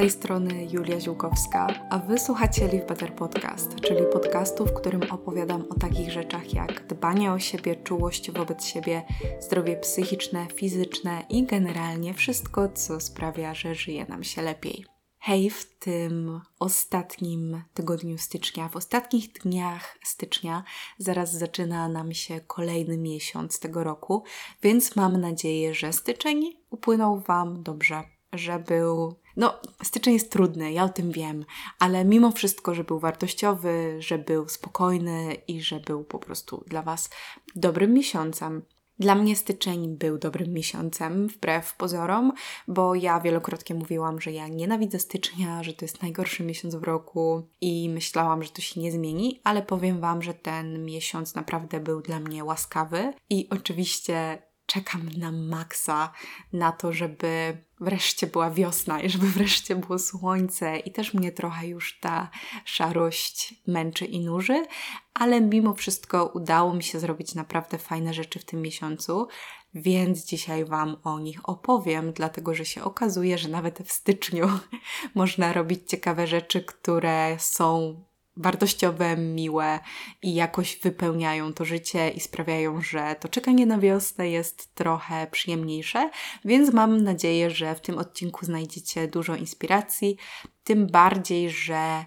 tej strony Julia Ziółkowska, a Wy słuchacie Live Better Podcast, czyli podcastu, w którym opowiadam o takich rzeczach jak dbanie o siebie, czułość wobec siebie, zdrowie psychiczne, fizyczne i generalnie wszystko, co sprawia, że żyje nam się lepiej. Hej, w tym ostatnim tygodniu stycznia, w ostatnich dniach stycznia, zaraz zaczyna nam się kolejny miesiąc tego roku, więc mam nadzieję, że styczeń upłynął Wam dobrze, że był. No, styczeń jest trudny, ja o tym wiem, ale mimo wszystko, że był wartościowy, że był spokojny i że był po prostu dla Was dobrym miesiącem. Dla mnie styczeń był dobrym miesiącem, wbrew pozorom, bo ja wielokrotnie mówiłam, że ja nienawidzę stycznia, że to jest najgorszy miesiąc w roku i myślałam, że to się nie zmieni, ale powiem Wam, że ten miesiąc naprawdę był dla mnie łaskawy i oczywiście czekam na maksa, na to, żeby wreszcie była wiosna i żeby wreszcie było słońce. I też mnie trochę już ta szarość męczy i nuży, ale mimo wszystko udało mi się zrobić naprawdę fajne rzeczy w tym miesiącu, więc dzisiaj Wam o nich opowiem, dlatego że się okazuje, że nawet w styczniu można robić ciekawe rzeczy, które są wartościowe, miłe i jakoś wypełniają to życie i sprawiają, że to czekanie na wiosnę jest trochę przyjemniejsze. Więc mam nadzieję, że w tym odcinku znajdziecie dużo inspiracji, tym bardziej, że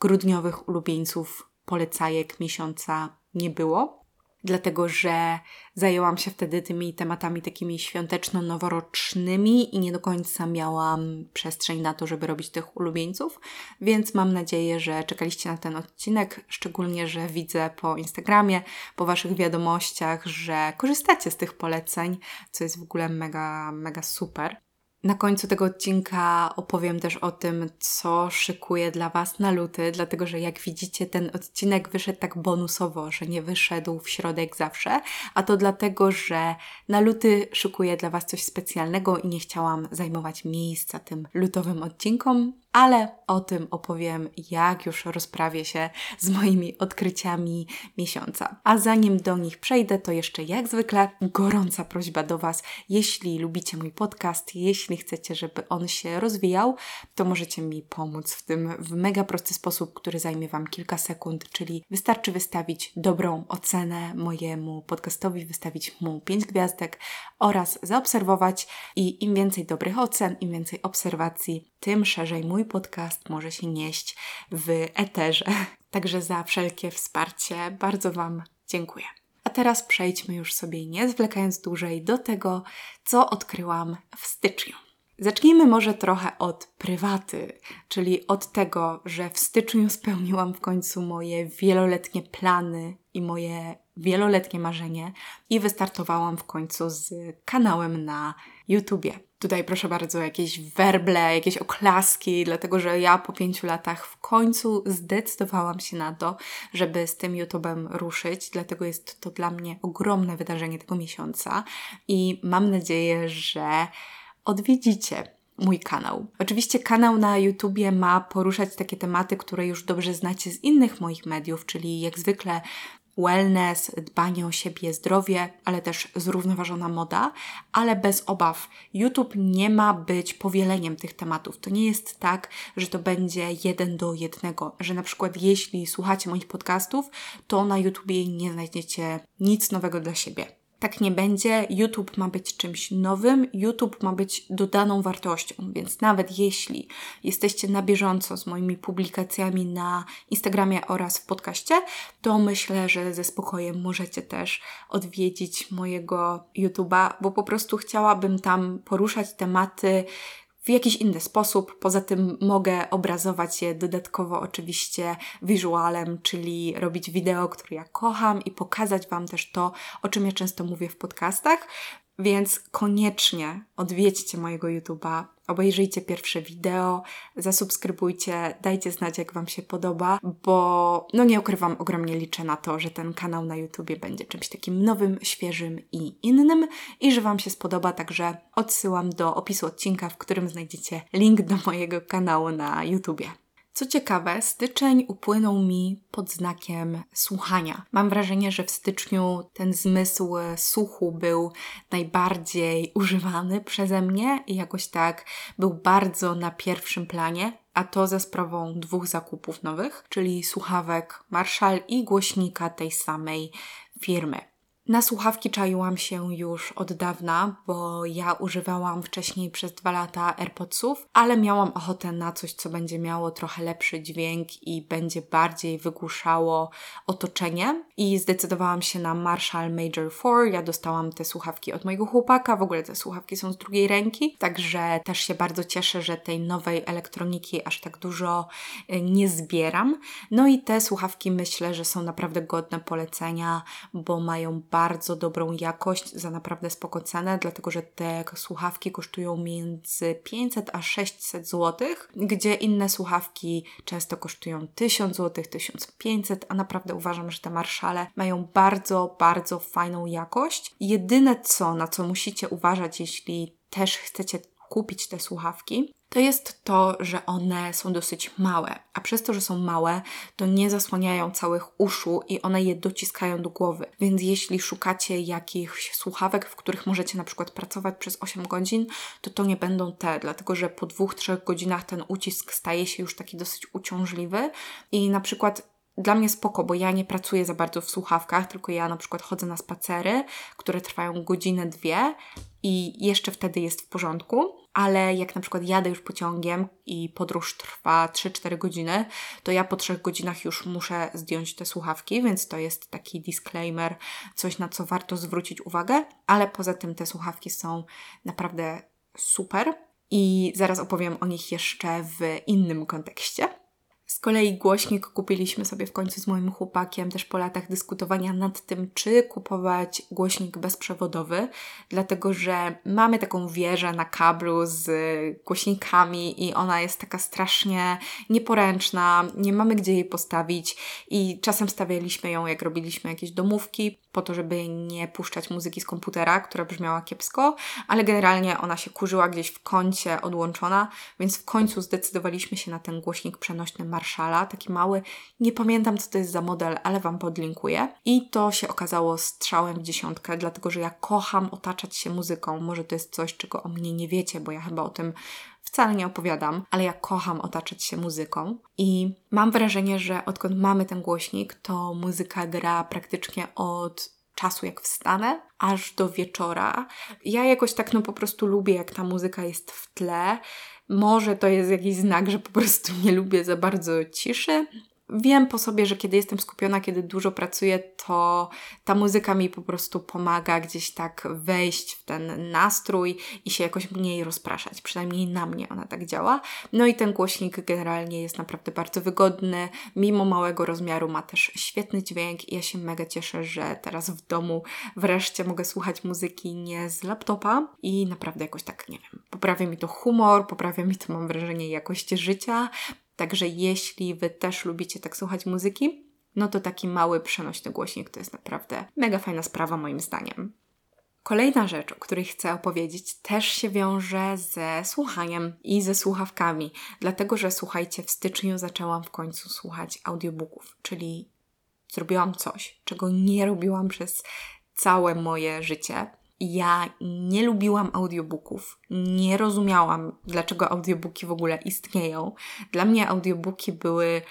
grudniowych ulubieńców polecajek miesiąca nie było dlatego że zajęłam się wtedy tymi tematami takimi świąteczno-noworocznymi i nie do końca miałam przestrzeń na to, żeby robić tych ulubieńców, więc mam nadzieję, że czekaliście na ten odcinek, szczególnie, że widzę po Instagramie, po Waszych wiadomościach, że korzystacie z tych poleceń, co jest w ogóle mega, mega super. Na końcu tego odcinka opowiem też o tym, co szykuję dla Was na luty, dlatego że jak widzicie, ten odcinek wyszedł tak bonusowo, że nie wyszedł w środek zawsze, a to dlatego, że na luty szykuję dla Was coś specjalnego i nie chciałam zajmować miejsca tym lutowym odcinkom, ale o tym opowiem, jak już rozprawię się z moimi odkryciami miesiąca. A zanim do nich przejdę, to jeszcze jak zwykle gorąca prośba do Was, jeśli lubicie mój podcast, jeśli chcecie, żeby on się rozwijał, to możecie mi pomóc w tym w mega prosty sposób, który zajmie Wam kilka sekund, czyli wystarczy wystawić dobrą ocenę mojemu podcastowi, wystawić mu 5 gwiazdek oraz zaobserwować i im więcej dobrych ocen, im więcej obserwacji, tym szerzej mój podcast może się nieść w eterze. Także za wszelkie wsparcie bardzo Wam dziękuję. A teraz przejdźmy już sobie, nie zwlekając dłużej, do tego, co odkryłam w styczniu. Zacznijmy może trochę od prywaty, czyli od tego, że w styczniu spełniłam w końcu moje wieloletnie plany i moje wieloletnie marzenie i wystartowałam w końcu z kanałem na YouTubie. Tutaj proszę bardzo jakieś werble, jakieś oklaski, dlatego że ja po pięciu latach w końcu zdecydowałam się na to, żeby z tym YouTube'em ruszyć, dlatego jest to dla mnie ogromne wydarzenie tego miesiąca i mam nadzieję, że odwiedzicie mój kanał. Oczywiście kanał na YouTubie ma poruszać takie tematy, które już dobrze znacie z innych moich mediów, czyli jak zwykle wellness, dbanie o siebie, zdrowie, ale też zrównoważona moda, ale bez obaw. YouTube nie ma być powieleniem tych tematów. To nie jest tak, że to będzie jeden do jednego, że na przykład jeśli słuchacie moich podcastów, to na YouTubie nie znajdziecie nic nowego dla siebie. Tak nie będzie. YouTube ma być czymś nowym, YouTube ma być dodaną wartością, więc nawet jeśli jesteście na bieżąco z moimi publikacjami na Instagramie oraz w podcaście, to myślę, że ze spokojem możecie też odwiedzić mojego YouTube'a, bo po prostu chciałabym tam poruszać tematy, w jakiś inny sposób. Poza tym mogę obrazować je dodatkowo oczywiście wizualem, czyli robić wideo, które ja kocham i pokazać Wam też to, o czym ja często mówię w podcastach. Więc koniecznie odwiedźcie mojego YouTube'a, obejrzyjcie pierwsze wideo, zasubskrybujcie, dajcie znać, jak Wam się podoba, bo no nie ukrywam, ogromnie liczę na to, że ten kanał na YouTubie będzie czymś takim nowym, świeżym i innym i że Wam się spodoba, także odsyłam do opisu odcinka, w którym znajdziecie link do mojego kanału na YouTubie. Co ciekawe, styczeń upłynął mi pod znakiem słuchania. Mam wrażenie, że w styczniu ten zmysł słuchu był najbardziej używany przeze mnie i jakoś tak był bardzo na pierwszym planie, a to za sprawą dwóch zakupów nowych, czyli słuchawek Marshall i głośnika tej samej firmy. Na słuchawki czaiłam się już od dawna, bo ja używałam wcześniej przez dwa lata AirPodsów, ale miałam ochotę na coś, co będzie miało trochę lepszy dźwięk i będzie bardziej wygłuszało otoczenie. I zdecydowałam się na Marshall Major 4. Ja dostałam te słuchawki od mojego chłopaka, w ogóle te słuchawki są z drugiej ręki, także też się bardzo cieszę, że tej nowej elektroniki aż tak dużo y, nie zbieram. No i te słuchawki myślę, że są naprawdę godne polecenia, bo mają bardzo dobrą jakość za naprawdę spoko cenę, dlatego że te słuchawki kosztują między 500 a 600 zł, gdzie inne słuchawki często kosztują 1000 zł, 1500, a naprawdę uważam, że te Marshale mają bardzo, bardzo fajną jakość. Jedyne co, na co musicie uważać, jeśli też chcecie kupić te słuchawki, to jest to, że one są dosyć małe. A przez to, że są małe, to nie zasłaniają całych uszu i one je dociskają do głowy. Więc jeśli szukacie jakichś słuchawek, w których możecie na przykład pracować przez 8 godzin, to to nie będą te, dlatego że po 2-3 godzinach ten ucisk staje się już taki dosyć uciążliwy i na przykład dla mnie spoko, bo ja nie pracuję za bardzo w słuchawkach, tylko ja na przykład chodzę na spacery, które trwają godzinę, dwie i jeszcze wtedy jest w porządku, ale jak na przykład jadę już pociągiem i podróż trwa 3-4 godziny, to ja po 3 godzinach już muszę zdjąć te słuchawki, więc to jest taki disclaimer, coś na co warto zwrócić uwagę, ale poza tym te słuchawki są naprawdę super i zaraz opowiem o nich jeszcze w innym kontekście. Z kolei głośnik kupiliśmy sobie w końcu z moim chłopakiem, też po latach dyskutowania nad tym, czy kupować głośnik bezprzewodowy, dlatego że mamy taką wieżę na kablu z głośnikami i ona jest taka strasznie nieporęczna, nie mamy gdzie jej postawić i czasem stawialiśmy ją, jak robiliśmy jakieś domówki, po to, żeby nie puszczać muzyki z komputera, która brzmiała kiepsko, ale generalnie ona się kurzyła gdzieś w kącie odłączona, więc w końcu zdecydowaliśmy się na ten głośnik przenośny Marshalla, taki mały. Nie pamiętam, co to jest za model, ale Wam podlinkuję. I to się okazało strzałem w dziesiątkę, dlatego że ja kocham otaczać się muzyką. Może to jest coś, czego o mnie nie wiecie, bo ja chyba o tym wcale nie opowiadam, ale ja kocham otaczać się muzyką i mam wrażenie, że odkąd mamy ten głośnik, to muzyka gra praktycznie od czasu jak wstanę, aż do wieczora. Ja jakoś tak no po prostu lubię, jak ta muzyka jest w tle. Może to jest jakiś znak, że po prostu nie lubię za bardzo ciszy, wiem po sobie, że kiedy jestem skupiona, kiedy dużo pracuję, to ta muzyka mi po prostu pomaga gdzieś tak wejść w ten nastrój i się jakoś mniej rozpraszać. Przynajmniej na mnie ona tak działa. No i ten głośnik generalnie jest naprawdę bardzo wygodny. Mimo małego rozmiaru ma też świetny dźwięk i ja się mega cieszę, że teraz w domu wreszcie mogę słuchać muzyki nie z laptopa i naprawdę jakoś tak, nie wiem, poprawia mi to humor, poprawia mi to, mam wrażenie, jakość życia, Także jeśli Wy też lubicie tak słuchać muzyki, no to taki mały przenośny głośnik to jest naprawdę mega fajna sprawa moim zdaniem. Kolejna rzecz, o której chcę opowiedzieć, też się wiąże ze słuchaniem i ze słuchawkami, dlatego że słuchajcie, w styczniu zaczęłam w końcu słuchać audiobooków, czyli zrobiłam coś, czego nie robiłam przez całe moje życie. Ja nie lubiłam audiobooków, nie rozumiałam, dlaczego audiobooki w ogóle istnieją. Dla mnie audiobooki były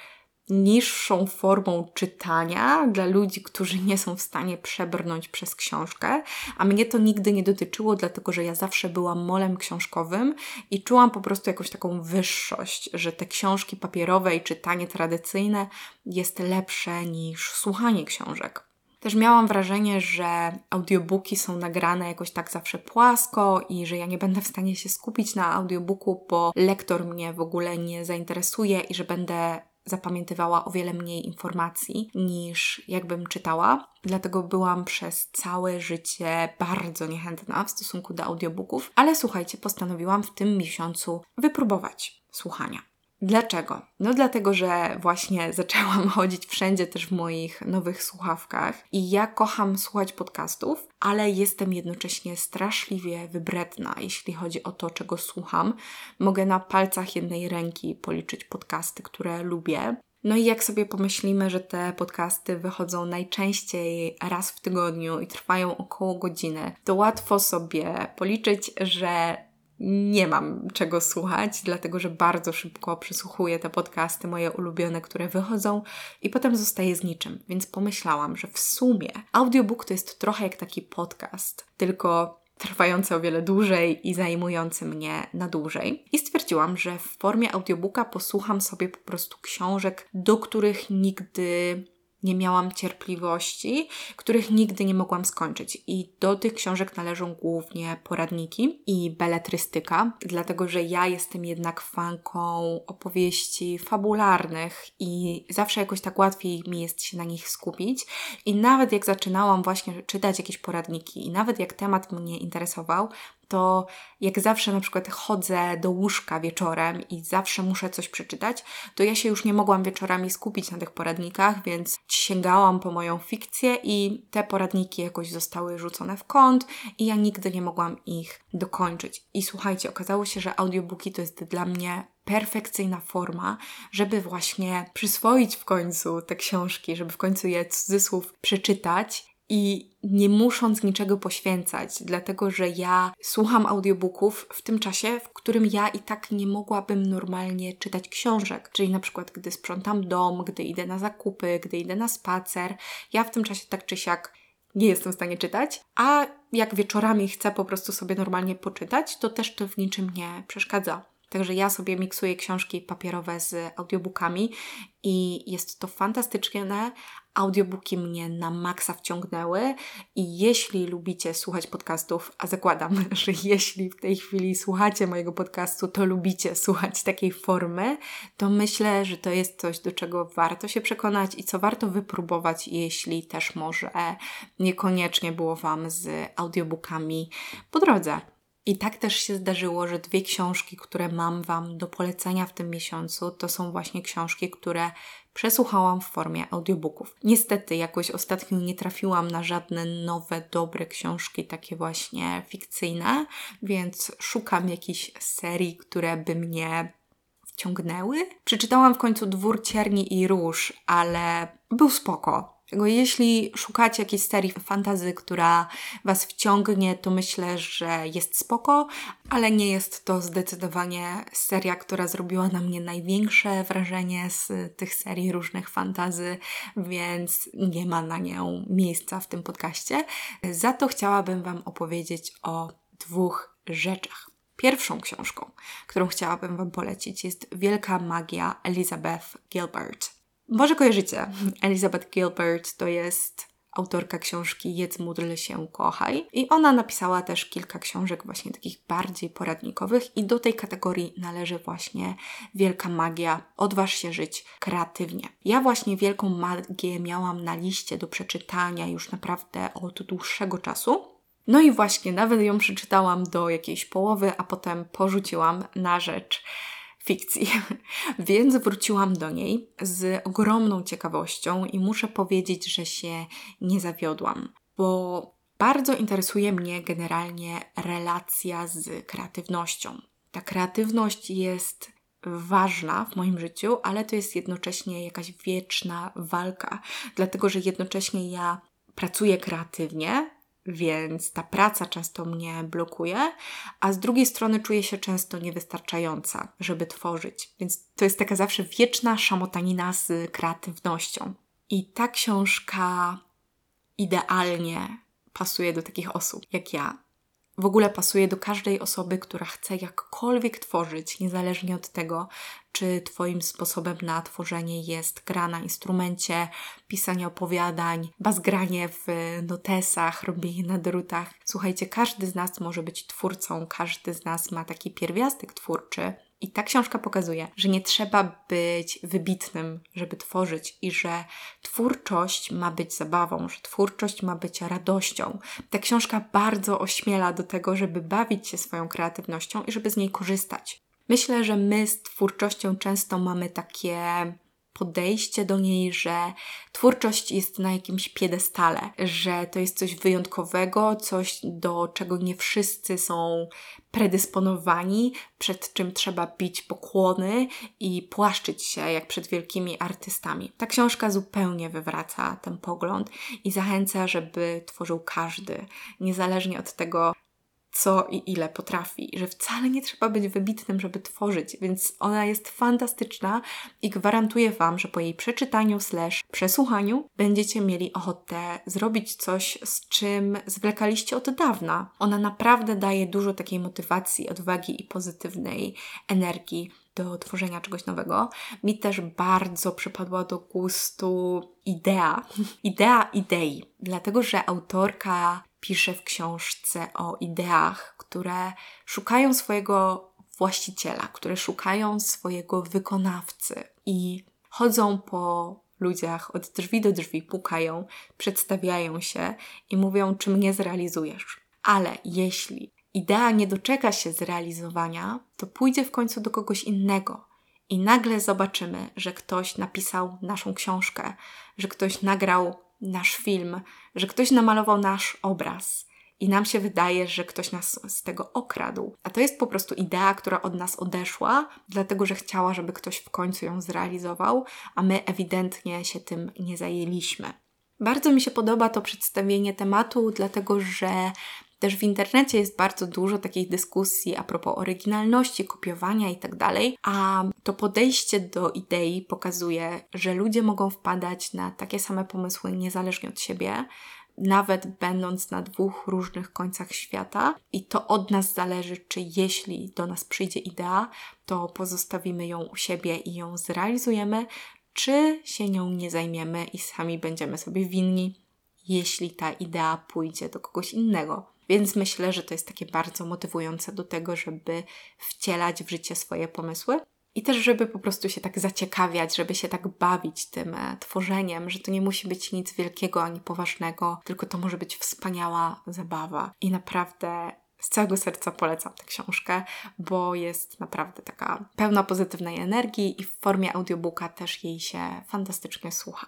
niższą formą czytania dla ludzi, którzy nie są w stanie przebrnąć przez książkę, a mnie to nigdy nie dotyczyło, dlatego że ja zawsze byłam molem książkowym i czułam po prostu jakąś taką wyższość, że te książki papierowe i czytanie tradycyjne jest lepsze niż słuchanie książek. Też miałam wrażenie, że audiobooki są nagrane jakoś tak zawsze płasko i że ja nie będę w stanie się skupić na audiobooku, bo lektor mnie w ogóle nie zainteresuje i że będę zapamiętywała o wiele mniej informacji niż jakbym czytała. Dlatego byłam przez całe życie bardzo niechętna w stosunku do audiobooków, ale słuchajcie, postanowiłam w tym miesiącu wypróbować słuchania. Dlaczego? No dlatego, że właśnie zaczęłam chodzić wszędzie też w moich nowych słuchawkach i ja kocham słuchać podcastów, ale jestem jednocześnie straszliwie wybredna, jeśli chodzi o to, czego słucham. Mogę na palcach jednej ręki policzyć podcasty, które lubię. No i jak sobie pomyślimy, że te podcasty wychodzą najczęściej raz w tygodniu i trwają około godziny, to łatwo sobie policzyć, że nie mam czego słuchać, dlatego że bardzo szybko przesłuchuję te podcasty moje ulubione, które wychodzą i potem zostaję z niczym. Więc pomyślałam, że w sumie audiobook to jest trochę jak taki podcast, tylko trwający o wiele dłużej i zajmujący mnie na dłużej. I stwierdziłam, że w formie audiobooka posłucham sobie po prostu książek, do których nigdy nie miałam cierpliwości, których nigdy nie mogłam skończyć. I do tych książek należą głównie poradniki i beletrystyka, dlatego że ja jestem jednak fanką opowieści fabularnych i zawsze jakoś tak łatwiej mi jest się na nich skupić. I nawet jak zaczynałam właśnie czytać jakieś poradniki i nawet jak temat mnie interesował, to jak zawsze na przykład chodzę do łóżka wieczorem i zawsze muszę coś przeczytać, to ja się już nie mogłam wieczorami skupić na tych poradnikach, więc sięgałam po moją fikcję i te poradniki jakoś zostały rzucone w kąt i ja nigdy nie mogłam ich dokończyć. I słuchajcie, okazało się, że audiobooki to jest dla mnie perfekcyjna forma, żeby właśnie przyswoić w końcu te książki, żeby w końcu je cudzysłów przeczytać i nie musząc niczego poświęcać, dlatego że ja słucham audiobooków w tym czasie, w którym ja i tak nie mogłabym normalnie czytać książek. Czyli na przykład, gdy sprzątam dom, gdy idę na zakupy, gdy idę na spacer, ja w tym czasie tak czy siak nie jestem w stanie czytać, a jak wieczorami chcę po prostu sobie normalnie poczytać, to też to w niczym nie przeszkadza. Także ja sobie miksuję książki papierowe z audiobookami i jest to fantastyczne. Audiobooki mnie na maksa wciągnęły i jeśli lubicie słuchać podcastów, a zakładam, że jeśli w tej chwili słuchacie mojego podcastu, to lubicie słuchać takiej formy, to myślę, że to jest coś, do czego warto się przekonać i co warto wypróbować, jeśli też może niekoniecznie było Wam z audiobookami po drodze. I tak też się zdarzyło, że dwie książki, które mam Wam do polecenia w tym miesiącu, to są właśnie książki, które przesłuchałam w formie audiobooków. Niestety, jakoś ostatnio nie trafiłam na żadne nowe, dobre książki, takie właśnie fikcyjne, więc szukam jakichś serii, które by mnie wciągnęły. Przeczytałam w końcu Dwór Cierni i Róż, ale był spoko. Tego jeśli szukacie jakiejś serii fantazy, która Was wciągnie, to myślę, że jest spoko, ale nie jest to zdecydowanie seria, która zrobiła na mnie największe wrażenie z tych serii różnych fantazy, więc nie ma na nią miejsca w tym podcaście. Za to chciałabym Wam opowiedzieć o dwóch rzeczach. Pierwszą książką, którą chciałabym Wam polecić, jest Wielka Magia Elizabeth Gilbert. Może kojarzycie, Elizabeth Gilbert to jest autorka książki Jedz, módl się, kochaj. I ona napisała też kilka książek właśnie takich bardziej poradnikowych i do tej kategorii należy właśnie Wielka Magia, odważ się żyć kreatywnie. Ja właśnie Wielką Magię miałam na liście do przeczytania już naprawdę od dłuższego czasu. No i właśnie nawet ją przeczytałam do jakiejś połowy, a potem porzuciłam na rzecz fikcji. Więc wróciłam do niej z ogromną ciekawością i muszę powiedzieć, że się nie zawiodłam, bo bardzo interesuje mnie generalnie relacja z kreatywnością. Ta kreatywność jest ważna w moim życiu, ale to jest jednocześnie jakaś wieczna walka, dlatego że jednocześnie ja pracuję kreatywnie, więc ta praca często mnie blokuje, a z drugiej strony czuję się często niewystarczająca, żeby tworzyć. Więc to jest taka zawsze wieczna szamotanina z kreatywnością. I ta książka idealnie pasuje do takich osób jak ja, w ogóle pasuje do każdej osoby, która chce jakkolwiek tworzyć, niezależnie od tego, czy Twoim sposobem na tworzenie jest gra na instrumencie, pisanie opowiadań, bazgranie w notesach, robienie na drutach. Słuchajcie, każdy z nas może być twórcą, każdy z nas ma taki pierwiastek twórczy, i ta książka pokazuje, że nie trzeba być wybitnym, żeby tworzyć i że twórczość ma być zabawą, że twórczość ma być radością. Ta książka bardzo ośmiela do tego, żeby bawić się swoją kreatywnością i żeby z niej korzystać. Myślę, że my z twórczością często mamy takie podejście do niej, że twórczość jest na jakimś piedestale, że to jest coś wyjątkowego, coś do czego nie wszyscy są predysponowani, przed czym trzeba bić pokłony i płaszczyć się jak przed wielkimi artystami. Ta książka zupełnie wywraca ten pogląd i zachęca, żeby tworzył każdy, niezależnie od tego, co i ile potrafi, że wcale nie trzeba być wybitnym, żeby tworzyć, więc ona jest fantastyczna i gwarantuję Wam, że po jej przeczytaniu slash przesłuchaniu będziecie mieli ochotę zrobić coś, z czym zwlekaliście od dawna. Ona naprawdę daje dużo takiej motywacji, odwagi i pozytywnej energii do tworzenia czegoś nowego. Mi też bardzo przypadła do gustu idea, idea idei, dlatego że autorka pisze w książce o ideach, które szukają swojego właściciela, które szukają swojego wykonawcy i chodzą po ludziach od drzwi do drzwi, pukają, przedstawiają się i mówią, czy mnie zrealizujesz. Ale jeśli idea nie doczeka się zrealizowania, to pójdzie w końcu do kogoś innego. I nagle zobaczymy, że ktoś napisał naszą książkę, że ktoś nagrał nasz film, że ktoś namalował nasz obraz i nam się wydaje, że ktoś nas z tego okradł. A to jest po prostu idea, która od nas odeszła, dlatego że chciała, żeby ktoś w końcu ją zrealizował, a my ewidentnie się tym nie zajęliśmy. Bardzo mi się podoba to przedstawienie tematu, dlatego że też w internecie jest bardzo dużo takich dyskusji a propos oryginalności, kopiowania itd., tak a to podejście do idei pokazuje, że ludzie mogą wpadać na takie same pomysły niezależnie od siebie, nawet będąc na dwóch różnych końcach świata, i to od nas zależy, czy jeśli do nas przyjdzie idea, to pozostawimy ją u siebie i ją zrealizujemy, czy się nią nie zajmiemy i sami będziemy sobie winni, jeśli ta idea pójdzie do kogoś innego. Więc myślę, że to jest takie bardzo motywujące do tego, żeby wcielać w życie swoje pomysły. I też, żeby po prostu się tak zaciekawiać, żeby się tak bawić tym e, tworzeniem, że to nie musi być nic wielkiego ani poważnego, tylko to może być wspaniała zabawa. I naprawdę z całego serca polecam tę książkę, bo jest naprawdę taka pełna pozytywnej energii i w formie audiobooka też jej się fantastycznie słucha.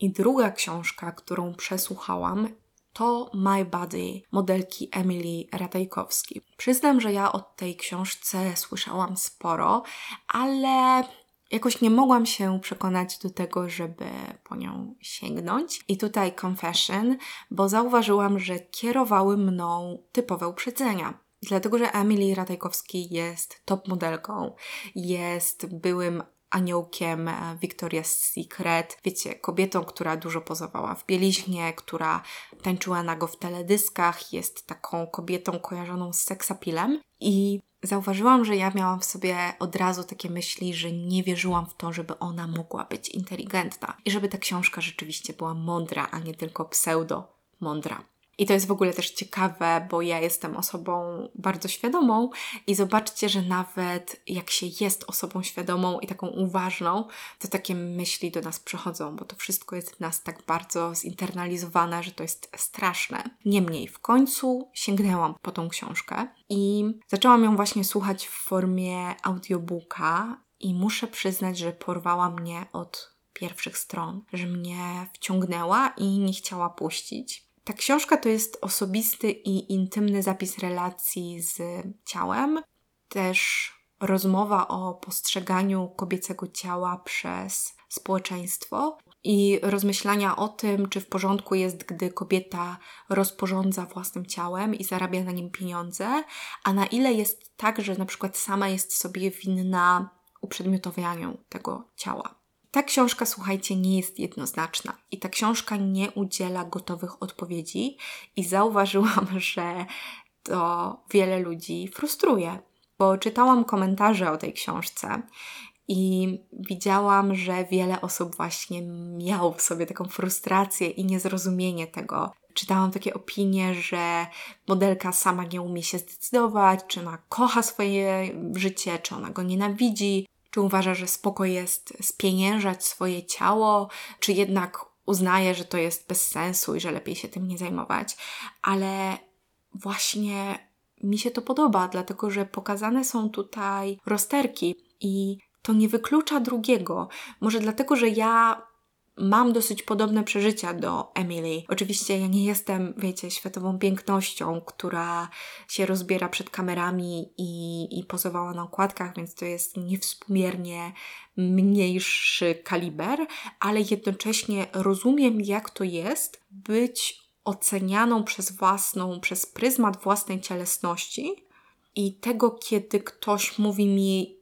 I druga książka, którą przesłuchałam, to My Body modelki Emily Ratajkowskiej. Przyznam, że ja o tej książce słyszałam sporo, ale jakoś nie mogłam się przekonać do tego, żeby po nią sięgnąć. I tutaj confession, bo zauważyłam, że kierowały mną typowe uprzedzenia. Dlatego, że Emily Ratajkowski jest top modelką, jest byłym aniołkiem e, Victoria's Secret. Wiecie, kobietą, która dużo pozowała w bieliźnie, która tańczyła nago w teledyskach, jest taką kobietą kojarzoną z seksapilem i zauważyłam, że ja miałam w sobie od razu takie myśli, że nie wierzyłam w to, żeby ona mogła być inteligentna i żeby ta książka rzeczywiście była mądra, a nie tylko pseudo mądra. I to jest w ogóle też ciekawe, bo ja jestem osobą bardzo świadomą i zobaczcie, że nawet jak się jest osobą świadomą i taką uważną, to takie myśli do nas przychodzą, bo to wszystko jest w nas tak bardzo zinternalizowane, że to jest straszne. Niemniej w końcu sięgnęłam po tą książkę i zaczęłam ją właśnie słuchać w formie audiobooka i muszę przyznać, że porwała mnie od pierwszych stron, że mnie wciągnęła i nie chciała puścić. Ta książka to jest osobisty i intymny zapis relacji z ciałem, też rozmowa o postrzeganiu kobiecego ciała przez społeczeństwo i rozmyślania o tym, czy w porządku jest, gdy kobieta rozporządza własnym ciałem i zarabia na nim pieniądze, a na ile jest tak, że na przykład sama jest sobie winna uprzedmiotowianiu tego ciała. Ta książka, słuchajcie, nie jest jednoznaczna i ta książka nie udziela gotowych odpowiedzi, i zauważyłam, że to wiele ludzi frustruje, bo czytałam komentarze o tej książce i widziałam, że wiele osób właśnie miało w sobie taką frustrację i niezrozumienie tego. Czytałam takie opinie, że modelka sama nie umie się zdecydować, czy ona kocha swoje życie, czy ona go nienawidzi, czy uważa, że spoko jest spieniężać swoje ciało, czy jednak uznaje, że to jest bez sensu i że lepiej się tym nie zajmować. Ale właśnie mi się to podoba, dlatego że pokazane są tutaj rozterki i to nie wyklucza drugiego. Może dlatego, że ja mam dosyć podobne przeżycia do Emily. Oczywiście ja nie jestem, wiecie, światową pięknością, która się rozbiera przed kamerami i, i pozowała na okładkach, więc to jest niewspółmiernie mniejszy kaliber, ale jednocześnie rozumiem, jak to jest być ocenianą przez własną, przez pryzmat własnej cielesności i tego, kiedy ktoś mówi mi,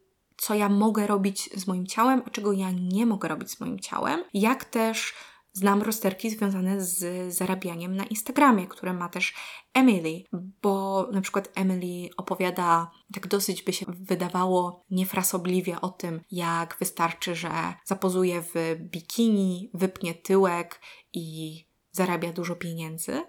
co ja mogę robić z moim ciałem, a czego ja nie mogę robić z moim ciałem, jak też znam rozterki związane z zarabianiem na Instagramie, które ma też Emily, bo na przykład Emily opowiada, tak dosyć by się wydawało niefrasobliwie o tym, jak wystarczy, że zapozuje w bikini, wypnie tyłek i zarabia dużo pieniędzy,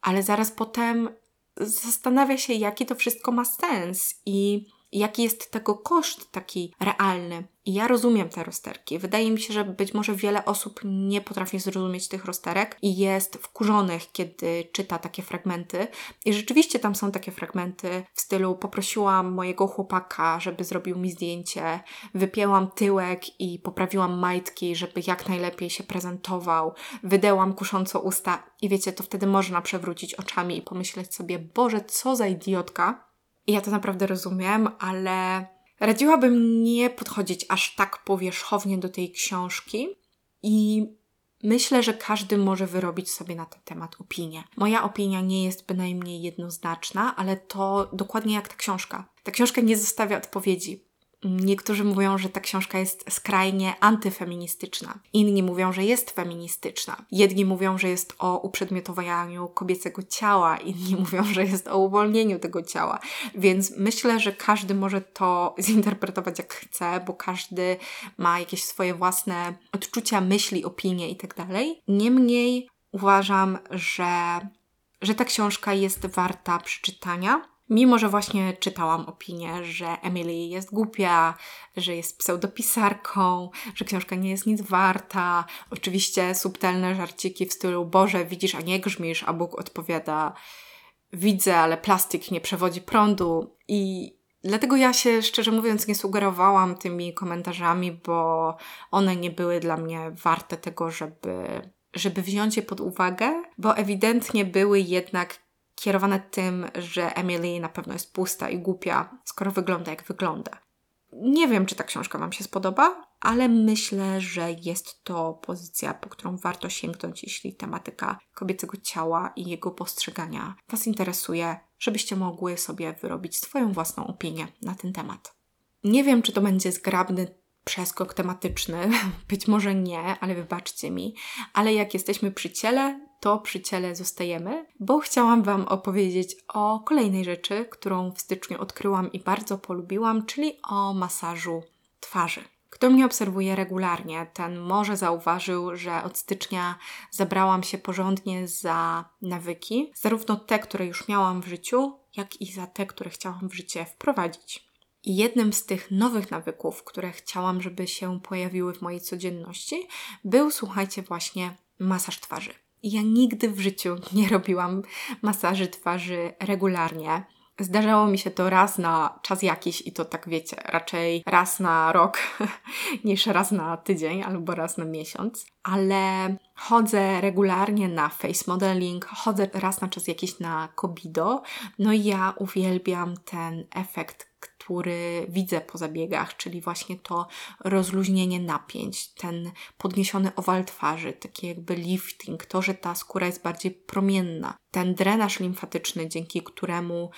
ale zaraz potem zastanawia się, jaki to wszystko ma sens i jaki jest tego koszt taki realny. I ja rozumiem te rozterki. Wydaje mi się, że być może wiele osób nie potrafi zrozumieć tych rozterek i jest wkurzonych, kiedy czyta takie fragmenty. I rzeczywiście tam są takie fragmenty w stylu poprosiłam mojego chłopaka, żeby zrobił mi zdjęcie, wypięłam tyłek i poprawiłam majtki, żeby jak najlepiej się prezentował, wydełam kusząco usta i wiecie, to wtedy można przewrócić oczami i pomyśleć sobie, Boże, co za idiotka, i ja to naprawdę rozumiem, ale radziłabym nie podchodzić aż tak powierzchownie do tej książki i myślę, że każdy może wyrobić sobie na ten temat opinię. Moja opinia nie jest bynajmniej jednoznaczna, ale to dokładnie jak ta książka. Ta książka nie zostawia odpowiedzi. Niektórzy mówią, że ta książka jest skrajnie antyfeministyczna. Inni mówią, że jest feministyczna. Jedni mówią, że jest o uprzedmiotowaniu kobiecego ciała, inni mówią, że jest o uwolnieniu tego ciała. Więc myślę, że każdy może to zinterpretować jak chce, bo każdy ma jakieś swoje własne odczucia, myśli, opinie itd. Tak Niemniej uważam, że, że ta książka jest warta przeczytania Mimo, że właśnie czytałam opinię, że Emily jest głupia, że jest pseudopisarką, że książka nie jest nic warta. Oczywiście subtelne żarciki w stylu Boże, widzisz, a nie grzmisz, a Bóg odpowiada widzę, ale plastik nie przewodzi prądu i Dlatego ja się szczerze mówiąc nie sugerowałam tymi komentarzami, bo one nie były dla mnie warte tego, żeby, żeby wziąć je pod uwagę, bo ewidentnie były jednak kierowane tym, że Emily na pewno jest pusta i głupia, skoro wygląda jak wygląda. Nie wiem, czy ta książka Wam się spodoba, ale myślę, że jest to pozycja, po którą warto sięgnąć, jeśli tematyka kobiecego ciała i jego postrzegania Was interesuje, żebyście mogły sobie wyrobić swoją własną opinię na ten temat. Nie wiem, czy to będzie zgrabny przeskok tematyczny, być może nie, ale wybaczcie mi, ale jak jesteśmy przy ciele, to przy ciele zostajemy, bo chciałam Wam opowiedzieć o kolejnej rzeczy, którą w styczniu odkryłam i bardzo polubiłam, czyli o masażu twarzy. Kto mnie obserwuje regularnie, ten może zauważył, że od stycznia zabrałam się porządnie za nawyki, zarówno te, które już miałam w życiu, jak i za te, które chciałam w życie wprowadzić. I jednym z tych nowych nawyków, które chciałam, żeby się pojawiły w mojej codzienności, był, słuchajcie, właśnie masaż twarzy. Ja nigdy w życiu nie robiłam masaży twarzy regularnie. Zdarzało mi się to raz na czas jakiś i to tak wiecie, raczej raz na rok niż raz na tydzień albo raz na miesiąc, ale chodzę regularnie na face modeling, chodzę raz na czas jakiś na Kobido, no i ja uwielbiam ten efekt który widzę po zabiegach, czyli właśnie to rozluźnienie napięć, ten podniesiony owal twarzy, taki jakby lifting, to, że ta skóra jest bardziej promienna, ten drenaż limfatyczny, dzięki któremu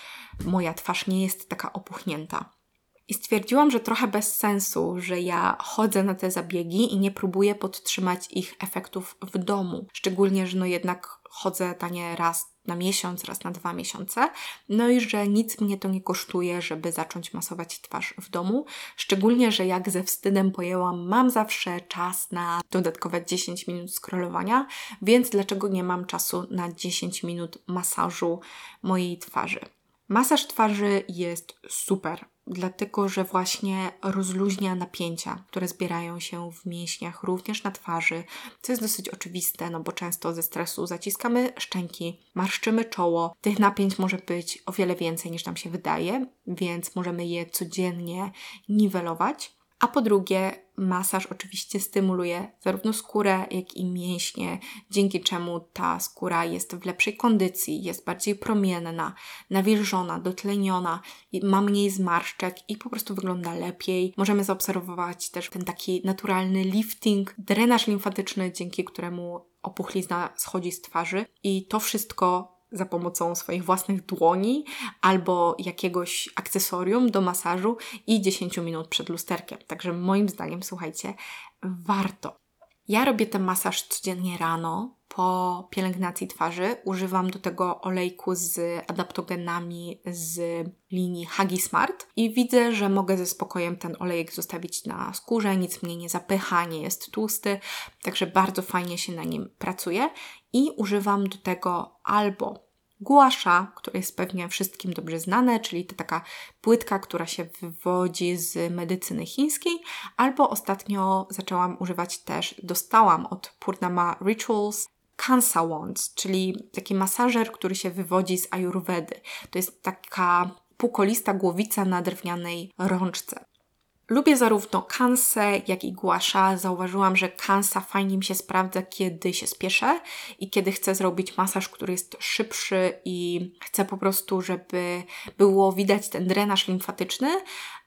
moja twarz nie jest taka opuchnięta. I stwierdziłam, że trochę bez sensu, że ja chodzę na te zabiegi i nie próbuję podtrzymać ich efektów w domu. Szczególnie, że no jednak chodzę tanie raz na miesiąc, raz na dwa miesiące. No i że nic mnie to nie kosztuje, żeby zacząć masować twarz w domu. Szczególnie, że jak ze wstydem pojęłam, mam zawsze czas na dodatkowe 10 minut scrollowania, więc dlaczego nie mam czasu na 10 minut masażu mojej twarzy? Masaż twarzy jest super, dlatego że właśnie rozluźnia napięcia, które zbierają się w mięśniach, również na twarzy, co jest dosyć oczywiste, no bo często ze stresu zaciskamy szczęki, marszczymy czoło. Tych napięć może być o wiele więcej niż nam się wydaje, więc możemy je codziennie niwelować. A po drugie, masaż oczywiście stymuluje zarówno skórę, jak i mięśnie, dzięki czemu ta skóra jest w lepszej kondycji, jest bardziej promienna, nawilżona, dotleniona, ma mniej zmarszczek i po prostu wygląda lepiej. Możemy zaobserwować też ten taki naturalny lifting, drenaż limfatyczny, dzięki któremu opuchlizna schodzi z twarzy i to wszystko za pomocą swoich własnych dłoni albo jakiegoś akcesorium do masażu i 10 minut przed lusterkiem. Także moim zdaniem, słuchajcie, warto. Ja robię ten masaż codziennie rano po pielęgnacji twarzy. Używam do tego olejku z adaptogenami z linii Hagi Smart i widzę, że mogę ze spokojem ten olejek zostawić na skórze, nic mnie nie zapycha, nie jest tłusty, także bardzo fajnie się na nim pracuje i używam do tego albo guasza, które jest pewnie wszystkim dobrze znane, czyli to taka płytka, która się wywodzi z medycyny chińskiej, albo ostatnio zaczęłam używać też, dostałam od Purnama Rituals Kansa Wands, czyli taki masażer, który się wywodzi z ayurvedy. To jest taka półkolista głowica na drewnianej rączce. Lubię zarówno kansę, jak i głasza. Zauważyłam, że kansa fajnie mi się sprawdza, kiedy się spieszę i kiedy chcę zrobić masaż, który jest szybszy i chcę po prostu, żeby było widać ten drenaż limfatyczny,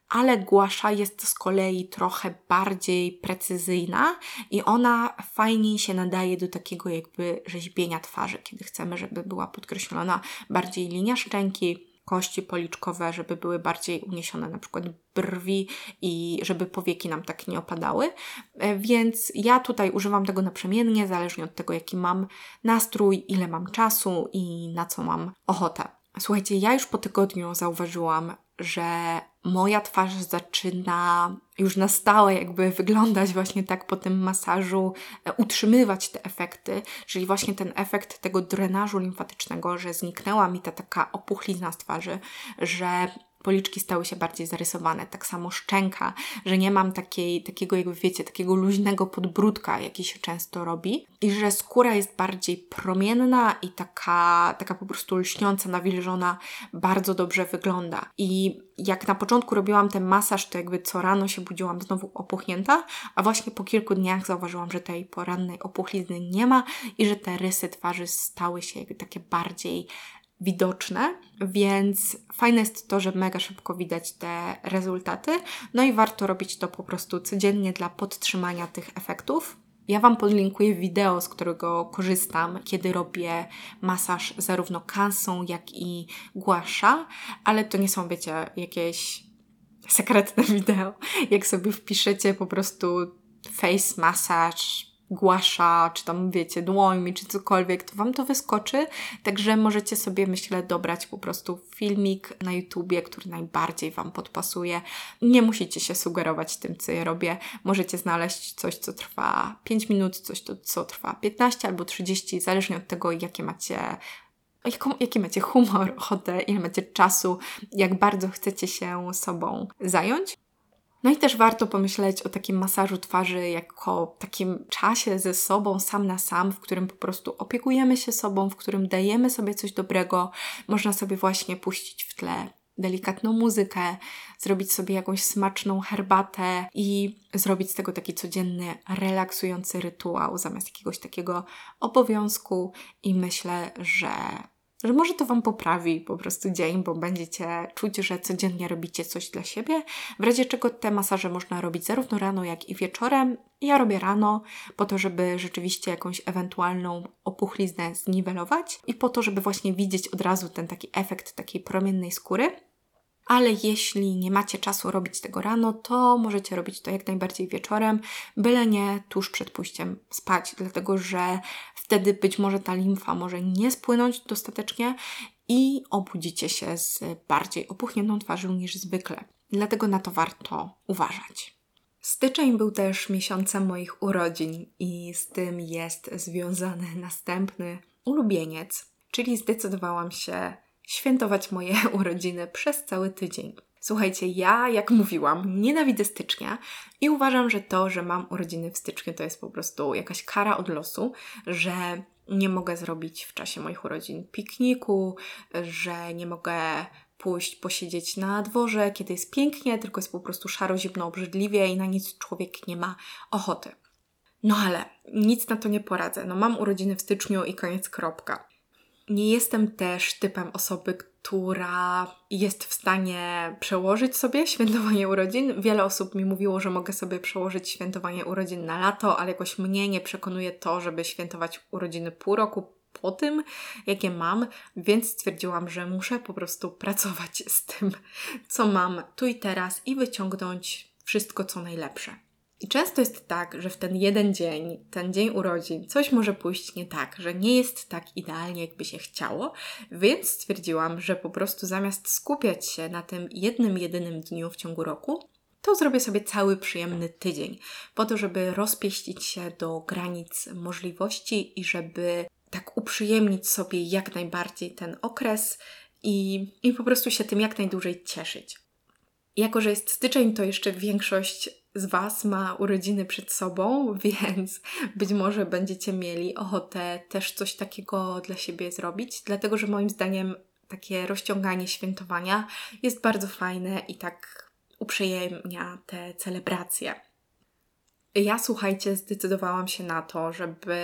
ale głasza jest z kolei trochę bardziej precyzyjna i ona fajniej się nadaje do takiego jakby rzeźbienia twarzy, kiedy chcemy, żeby była podkreślona bardziej linia szczęki, kości policzkowe, żeby były bardziej uniesione, na przykład brwi i żeby powieki nam tak nie opadały. E, więc ja tutaj używam tego naprzemiennie, zależnie od tego, jaki mam nastrój, ile mam czasu i na co mam ochotę. Słuchajcie, ja już po tygodniu zauważyłam, że moja twarz zaczyna już na stałe jakby wyglądać właśnie tak po tym masażu, e, utrzymywać te efekty, czyli właśnie ten efekt tego drenażu limfatycznego, że zniknęła mi ta taka opuchlizna z twarzy, że policzki stały się bardziej zarysowane, tak samo szczęka, że nie mam takiej, takiego jakby wiecie, takiego luźnego podbródka, jaki się często robi i że skóra jest bardziej promienna i taka, taka po prostu lśniąca, nawilżona, bardzo dobrze wygląda. I jak na początku robiłam ten masaż, to jakby co rano się budziłam znowu opuchnięta, a właśnie po kilku dniach zauważyłam, że tej porannej opuchlizny nie ma i że te rysy twarzy stały się jakby takie bardziej widoczne, więc fajne jest to, że mega szybko widać te rezultaty. No i warto robić to po prostu codziennie dla podtrzymania tych efektów. Ja Wam podlinkuję wideo, z którego korzystam, kiedy robię masaż zarówno kansą, jak i głasza, ale to nie są, wiecie, jakieś sekretne wideo. Jak sobie wpiszecie po prostu face massage głasza, czy tam wiecie, dłońmi, czy cokolwiek, to Wam to wyskoczy. Także możecie sobie, myślę, dobrać po prostu filmik na YouTubie, który najbardziej Wam podpasuje. Nie musicie się sugerować tym, co ja robię. Możecie znaleźć coś, co trwa 5 minut, coś, co trwa 15 albo 30, zależnie od tego, jakie macie jaki macie humor, ochotę, ile macie czasu, jak bardzo chcecie się sobą zająć. No i też warto pomyśleć o takim masażu twarzy jako takim czasie ze sobą, sam na sam, w którym po prostu opiekujemy się sobą, w którym dajemy sobie coś dobrego. Można sobie właśnie puścić w tle delikatną muzykę, zrobić sobie jakąś smaczną herbatę i zrobić z tego taki codzienny, relaksujący rytuał zamiast jakiegoś takiego obowiązku. I myślę, że że może to Wam poprawi po prostu dzień, bo będziecie czuć, że codziennie robicie coś dla siebie. W razie czego te masaże można robić zarówno rano, jak i wieczorem. Ja robię rano po to, żeby rzeczywiście jakąś ewentualną opuchliznę zniwelować i po to, żeby właśnie widzieć od razu ten taki efekt takiej promiennej skóry ale jeśli nie macie czasu robić tego rano, to możecie robić to jak najbardziej wieczorem, byle nie tuż przed pójściem spać, dlatego że wtedy być może ta limfa może nie spłynąć dostatecznie i obudzicie się z bardziej opuchniętą twarzą niż zwykle. Dlatego na to warto uważać. Styczeń był też miesiącem moich urodzin i z tym jest związany następny ulubieniec, czyli zdecydowałam się świętować moje urodziny przez cały tydzień. Słuchajcie, ja, jak mówiłam, nienawidzę stycznia i uważam, że to, że mam urodziny w styczniu, to jest po prostu jakaś kara od losu, że nie mogę zrobić w czasie moich urodzin pikniku, że nie mogę pójść posiedzieć na dworze, kiedy jest pięknie, tylko jest po prostu szaro, zimno, obrzydliwie i na nic człowiek nie ma ochoty. No ale nic na to nie poradzę. No mam urodziny w styczniu i koniec kropka. Nie jestem też typem osoby, która jest w stanie przełożyć sobie świętowanie urodzin. Wiele osób mi mówiło, że mogę sobie przełożyć świętowanie urodzin na lato, ale jakoś mnie nie przekonuje to, żeby świętować urodziny pół roku po tym, jakie mam, więc stwierdziłam, że muszę po prostu pracować z tym, co mam tu i teraz i wyciągnąć wszystko, co najlepsze. I często jest tak, że w ten jeden dzień, ten dzień urodzin, coś może pójść nie tak, że nie jest tak idealnie, jakby się chciało, więc stwierdziłam, że po prostu zamiast skupiać się na tym jednym, jedynym dniu w ciągu roku, to zrobię sobie cały przyjemny tydzień, po to, żeby rozpieścić się do granic możliwości i żeby tak uprzyjemnić sobie jak najbardziej ten okres i, i po prostu się tym jak najdłużej cieszyć. Jako, że jest styczeń, to jeszcze większość z Was ma urodziny przed sobą, więc być może będziecie mieli ochotę też coś takiego dla siebie zrobić, dlatego że moim zdaniem takie rozciąganie świętowania jest bardzo fajne i tak uprzyjemnia te celebracje. Ja, słuchajcie, zdecydowałam się na to, żeby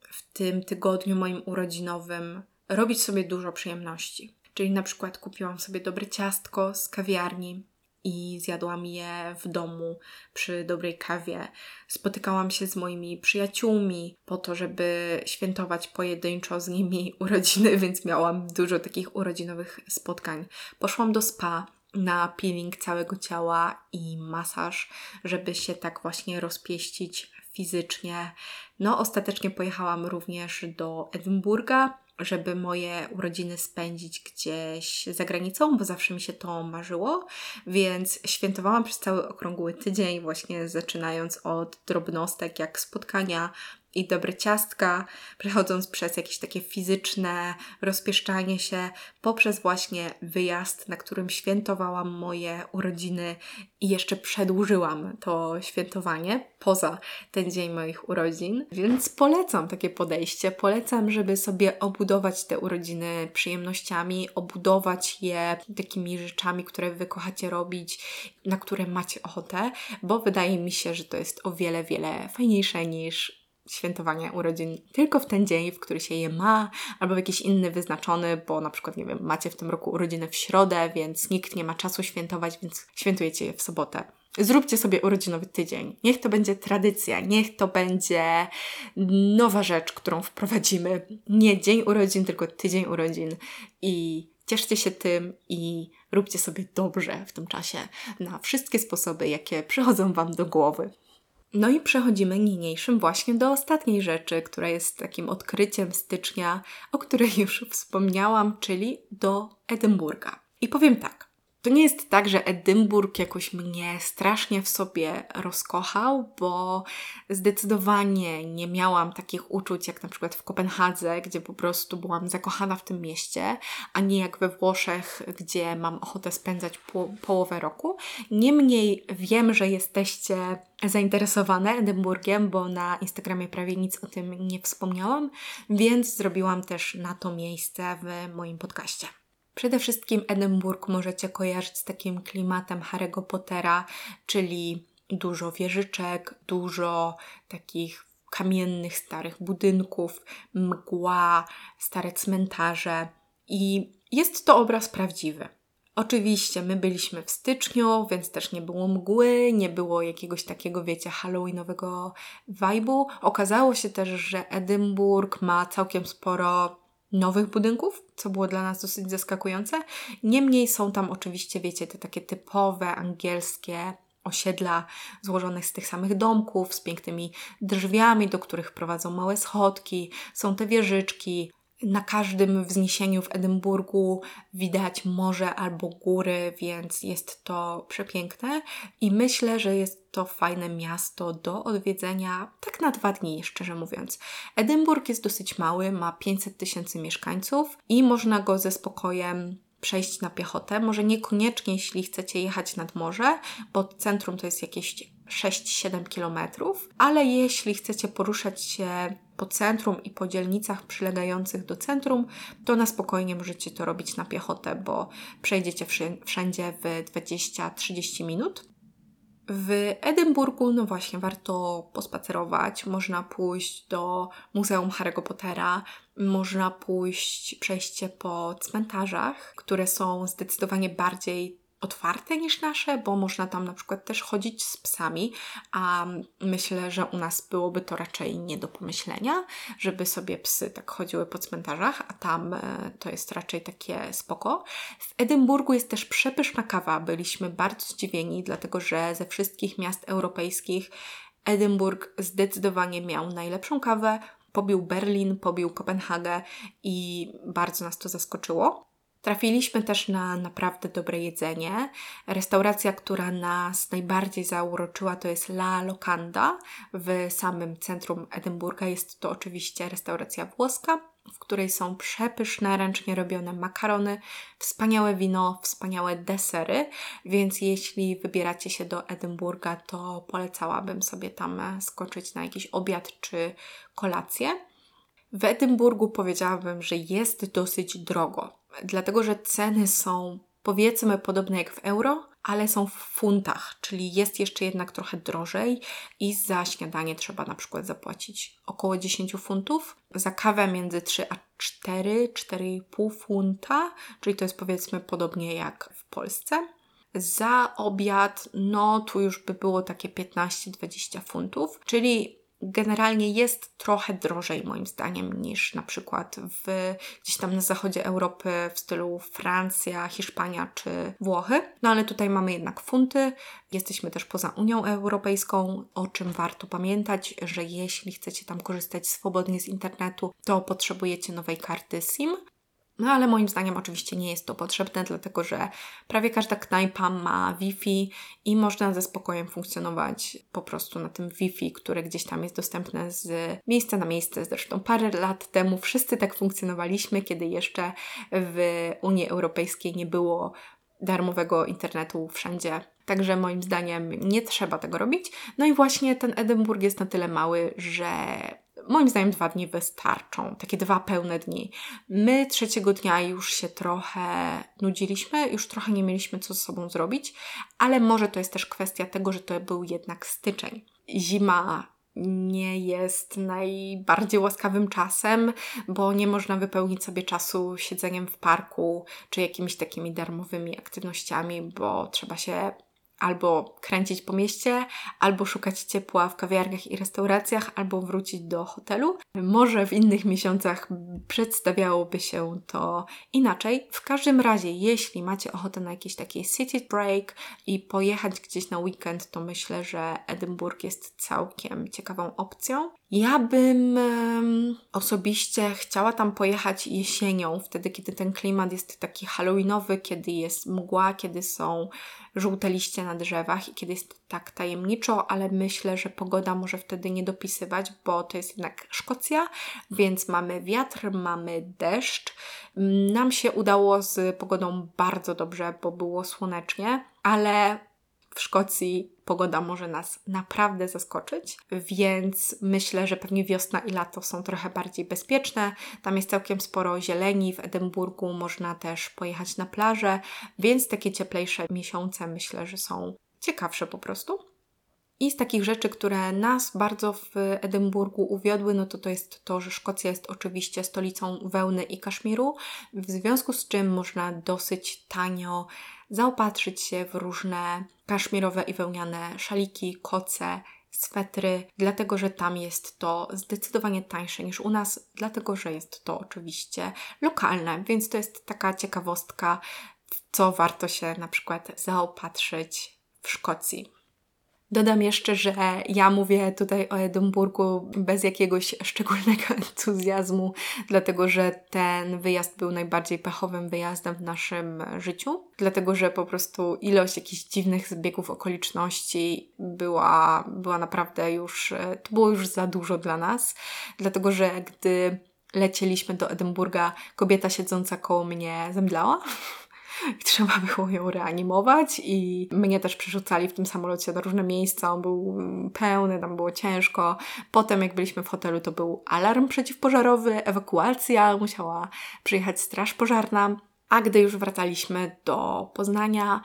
w tym tygodniu moim urodzinowym robić sobie dużo przyjemności. Czyli na przykład kupiłam sobie dobre ciastko z kawiarni, i zjadłam je w domu przy dobrej kawie. Spotykałam się z moimi przyjaciółmi po to, żeby świętować pojedynczo z nimi urodziny, więc miałam dużo takich urodzinowych spotkań. Poszłam do spa na peeling całego ciała i masaż, żeby się tak właśnie rozpieścić fizycznie. No, ostatecznie pojechałam również do Edynburga, żeby moje urodziny spędzić gdzieś za granicą, bo zawsze mi się to marzyło, więc świętowałam przez cały okrągły tydzień, właśnie zaczynając od drobnostek jak spotkania i dobre ciastka, przechodząc przez jakieś takie fizyczne rozpieszczanie się, poprzez właśnie wyjazd, na którym świętowałam moje urodziny i jeszcze przedłużyłam to świętowanie poza ten dzień moich urodzin. Więc polecam takie podejście. Polecam, żeby sobie obudować te urodziny przyjemnościami, obudować je takimi rzeczami, które wy kochacie robić, na które macie ochotę, bo wydaje mi się, że to jest o wiele, wiele fajniejsze niż świętowania urodzin tylko w ten dzień, w który się je ma, albo w jakiś inny wyznaczony, bo na przykład, nie wiem, macie w tym roku urodziny w środę, więc nikt nie ma czasu świętować, więc świętujecie je w sobotę. Zróbcie sobie urodzinowy tydzień. Niech to będzie tradycja, niech to będzie nowa rzecz, którą wprowadzimy. Nie dzień urodzin, tylko tydzień urodzin. I cieszcie się tym i róbcie sobie dobrze w tym czasie na wszystkie sposoby, jakie przychodzą Wam do głowy. No i przechodzimy niniejszym właśnie do ostatniej rzeczy, która jest takim odkryciem stycznia, o której już wspomniałam, czyli do Edynburga. I powiem tak, to nie jest tak, że Edynburg jakoś mnie strasznie w sobie rozkochał, bo zdecydowanie nie miałam takich uczuć jak na przykład w Kopenhadze, gdzie po prostu byłam zakochana w tym mieście, a nie jak we Włoszech, gdzie mam ochotę spędzać po połowę roku. Niemniej wiem, że jesteście zainteresowane Edynburgiem, bo na Instagramie prawie nic o tym nie wspomniałam, więc zrobiłam też na to miejsce w moim podcaście. Przede wszystkim Edynburg możecie kojarzyć z takim klimatem Harry'ego Pottera, czyli dużo wieżyczek, dużo takich kamiennych, starych budynków, mgła, stare cmentarze i jest to obraz prawdziwy. Oczywiście, my byliśmy w styczniu, więc też nie było mgły, nie było jakiegoś takiego, wiecie, halloweenowego vibe'u. Okazało się też, że Edynburg ma całkiem sporo nowych budynków, co było dla nas dosyć zaskakujące. Niemniej są tam oczywiście, wiecie, te takie typowe angielskie osiedla złożonych z tych samych domków, z pięknymi drzwiami, do których prowadzą małe schodki, są te wieżyczki. Na każdym wzniesieniu w Edynburgu widać morze albo góry, więc jest to przepiękne i myślę, że jest to fajne miasto do odwiedzenia tak na dwa dni, szczerze mówiąc. Edynburg jest dosyć mały, ma 500 tysięcy mieszkańców i można go ze spokojem przejść na piechotę. Może niekoniecznie, jeśli chcecie jechać nad morze, bo centrum to jest jakieś 6-7 kilometrów, ale jeśli chcecie poruszać się po centrum i po dzielnicach przylegających do centrum, to na spokojnie możecie to robić na piechotę, bo przejdziecie wszędzie w 20-30 minut. W Edynburgu, no właśnie, warto pospacerować. Można pójść do Muzeum Harry'ego Pottera, można pójść, przejście po cmentarzach, które są zdecydowanie bardziej otwarte niż nasze, bo można tam na przykład też chodzić z psami, a myślę, że u nas byłoby to raczej nie do pomyślenia, żeby sobie psy tak chodziły po cmentarzach, a tam e, to jest raczej takie spoko. W Edynburgu jest też przepyszna kawa. Byliśmy bardzo zdziwieni, dlatego że ze wszystkich miast europejskich Edynburg zdecydowanie miał najlepszą kawę. Pobił Berlin, pobił Kopenhagę i bardzo nas to zaskoczyło. Trafiliśmy też na naprawdę dobre jedzenie. Restauracja, która nas najbardziej zauroczyła, to jest La Locanda w samym centrum Edynburga. Jest to oczywiście restauracja włoska, w której są przepyszne, ręcznie robione makarony, wspaniałe wino, wspaniałe desery, więc jeśli wybieracie się do Edynburga, to polecałabym sobie tam skoczyć na jakiś obiad czy kolację. W Edynburgu powiedziałabym, że jest dosyć drogo dlatego że ceny są powiedzmy podobne jak w euro, ale są w funtach, czyli jest jeszcze jednak trochę drożej i za śniadanie trzeba na przykład zapłacić około 10 funtów, za kawę między 3 a 4, 4,5 funta, czyli to jest powiedzmy podobnie jak w Polsce. Za obiad, no tu już by było takie 15-20 funtów, czyli generalnie jest trochę drożej moim zdaniem niż na przykład w, gdzieś tam na zachodzie Europy w stylu Francja, Hiszpania czy Włochy. No ale tutaj mamy jednak funty, jesteśmy też poza Unią Europejską, o czym warto pamiętać, że jeśli chcecie tam korzystać swobodnie z internetu, to potrzebujecie nowej karty SIM. No ale moim zdaniem oczywiście nie jest to potrzebne, dlatego że prawie każda knajpa ma Wi-Fi i można ze spokojem funkcjonować po prostu na tym Wi-Fi, które gdzieś tam jest dostępne z miejsca na miejsce. Zresztą parę lat temu wszyscy tak funkcjonowaliśmy, kiedy jeszcze w Unii Europejskiej nie było darmowego internetu wszędzie. Także moim zdaniem nie trzeba tego robić. No i właśnie ten Edynburg jest na tyle mały, że moim zdaniem dwa dni wystarczą, takie dwa pełne dni. My trzeciego dnia już się trochę nudziliśmy, już trochę nie mieliśmy co z sobą zrobić, ale może to jest też kwestia tego, że to był jednak styczeń. Zima nie jest najbardziej łaskawym czasem, bo nie można wypełnić sobie czasu siedzeniem w parku czy jakimiś takimi darmowymi aktywnościami, bo trzeba się albo kręcić po mieście, albo szukać ciepła w kawiarniach i restauracjach, albo wrócić do hotelu. Może w innych miesiącach przedstawiałoby się to inaczej. W każdym razie, jeśli macie ochotę na jakiś taki city break i pojechać gdzieś na weekend, to myślę, że Edynburg jest całkiem ciekawą opcją. Ja bym osobiście chciała tam pojechać jesienią, wtedy kiedy ten klimat jest taki halloweenowy, kiedy jest mgła, kiedy są żółte liście na drzewach i kiedy jest tak tajemniczo, ale myślę, że pogoda może wtedy nie dopisywać, bo to jest jednak Szkocja, więc mamy wiatr, mamy deszcz. Nam się udało z pogodą bardzo dobrze, bo było słonecznie, ale w Szkocji pogoda może nas naprawdę zaskoczyć, więc myślę, że pewnie wiosna i lato są trochę bardziej bezpieczne. Tam jest całkiem sporo zieleni, w Edynburgu można też pojechać na plażę, więc takie cieplejsze miesiące myślę, że są ciekawsze po prostu. I z takich rzeczy, które nas bardzo w Edynburgu uwiodły, no to to jest to, że Szkocja jest oczywiście stolicą wełny i kaszmiru, w związku z czym można dosyć tanio zaopatrzyć się w różne kaszmirowe i wełniane szaliki, koce, swetry, dlatego że tam jest to zdecydowanie tańsze niż u nas, dlatego że jest to oczywiście lokalne, więc to jest taka ciekawostka, co warto się na przykład zaopatrzyć w Szkocji. Dodam jeszcze, że ja mówię tutaj o Edynburgu bez jakiegoś szczególnego entuzjazmu, dlatego że ten wyjazd był najbardziej pechowym wyjazdem w naszym życiu, dlatego że po prostu ilość jakichś dziwnych zbiegów okoliczności była, była naprawdę już, to było już za dużo dla nas, dlatego że gdy lecieliśmy do Edynburga, kobieta siedząca koło mnie zemdlała i trzeba było ją reanimować i mnie też przerzucali w tym samolocie na różne miejsca, on był pełny, tam było ciężko. Potem jak byliśmy w hotelu, to był alarm przeciwpożarowy, ewakuacja, musiała przyjechać straż pożarna. A gdy już wracaliśmy do Poznania,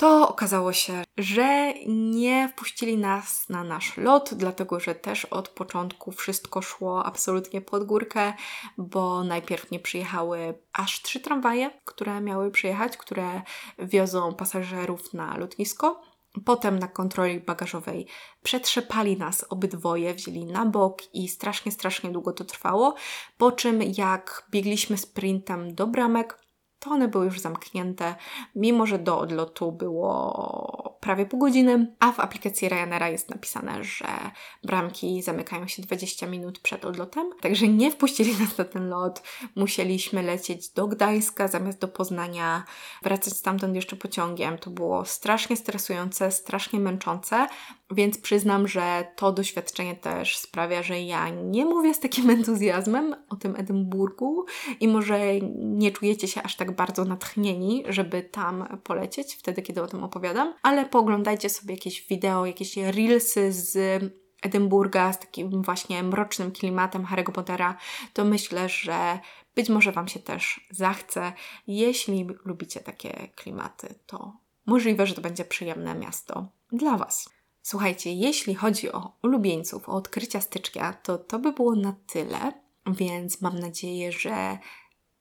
to okazało się, że nie wpuścili nas na nasz lot, dlatego że też od początku wszystko szło absolutnie pod górkę, bo najpierw nie przyjechały aż trzy tramwaje, które miały przyjechać, które wiozą pasażerów na lotnisko. Potem na kontroli bagażowej przetrzepali nas obydwoje, wzięli na bok i strasznie, strasznie długo to trwało. Po czym, jak biegliśmy sprintem do bramek, to one były już zamknięte, mimo że do odlotu było prawie pół godziny, a w aplikacji Ryanaira jest napisane, że bramki zamykają się 20 minut przed odlotem, także nie wpuścili nas na ten lot. Musieliśmy lecieć do Gdańska zamiast do Poznania, wracać stamtąd jeszcze pociągiem. To było strasznie stresujące, strasznie męczące, więc przyznam, że to doświadczenie też sprawia, że ja nie mówię z takim entuzjazmem o tym Edynburgu i może nie czujecie się aż tak bardzo natchnieni, żeby tam polecieć wtedy, kiedy o tym opowiadam, ale pooglądajcie sobie jakieś wideo, jakieś reelsy z Edynburga z takim właśnie mrocznym klimatem Harry'ego Pottera, to myślę, że być może Wam się też zachce. Jeśli lubicie takie klimaty, to możliwe, że to będzie przyjemne miasto dla Was. Słuchajcie, jeśli chodzi o ulubieńców, o odkrycia stycznia, to to by było na tyle, więc mam nadzieję, że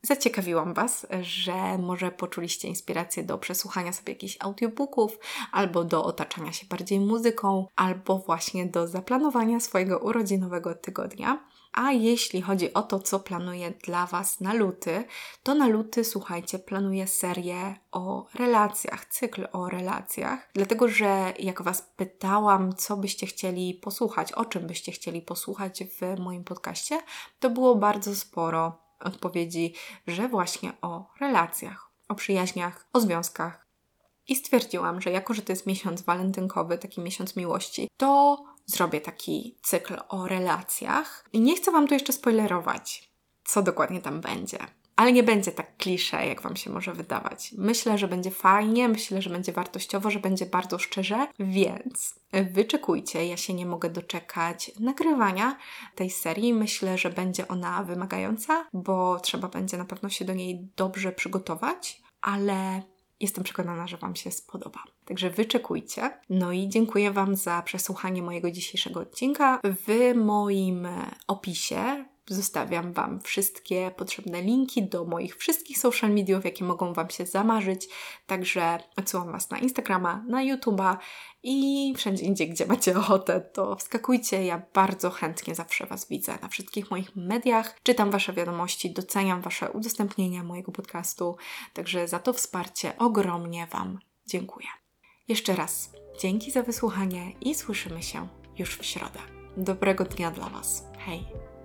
zaciekawiłam Was, że może poczuliście inspirację do przesłuchania sobie jakichś audiobooków, albo do otaczania się bardziej muzyką, albo właśnie do zaplanowania swojego urodzinowego tygodnia. A jeśli chodzi o to, co planuję dla Was na luty, to na luty, słuchajcie, planuję serię o relacjach, cykl o relacjach, dlatego że jak Was pytałam, co byście chcieli posłuchać, o czym byście chcieli posłuchać w moim podcaście, to było bardzo sporo odpowiedzi, że właśnie o relacjach, o przyjaźniach, o związkach. I stwierdziłam, że jako, że to jest miesiąc walentynkowy, taki miesiąc miłości, to zrobię taki cykl o relacjach. I nie chcę Wam tu jeszcze spoilerować, co dokładnie tam będzie. Ale nie będzie tak klisze, jak Wam się może wydawać. Myślę, że będzie fajnie, myślę, że będzie wartościowo, że będzie bardzo szczerze, więc wyczekujcie. Ja się nie mogę doczekać nagrywania tej serii. Myślę, że będzie ona wymagająca, bo trzeba będzie na pewno się do niej dobrze przygotować, ale Jestem przekonana, że Wam się spodoba. Także wyczekujcie. No i dziękuję Wam za przesłuchanie mojego dzisiejszego odcinka. W moim opisie Zostawiam Wam wszystkie potrzebne linki do moich wszystkich social mediów, jakie mogą Wam się zamarzyć. Także odsyłam Was na Instagrama, na YouTube'a i wszędzie indziej, gdzie macie ochotę, to wskakujcie. Ja bardzo chętnie zawsze Was widzę na wszystkich moich mediach. Czytam Wasze wiadomości, doceniam Wasze udostępnienia mojego podcastu. Także za to wsparcie ogromnie Wam dziękuję. Jeszcze raz dzięki za wysłuchanie i słyszymy się już w środę. Dobrego dnia dla Was. Hej!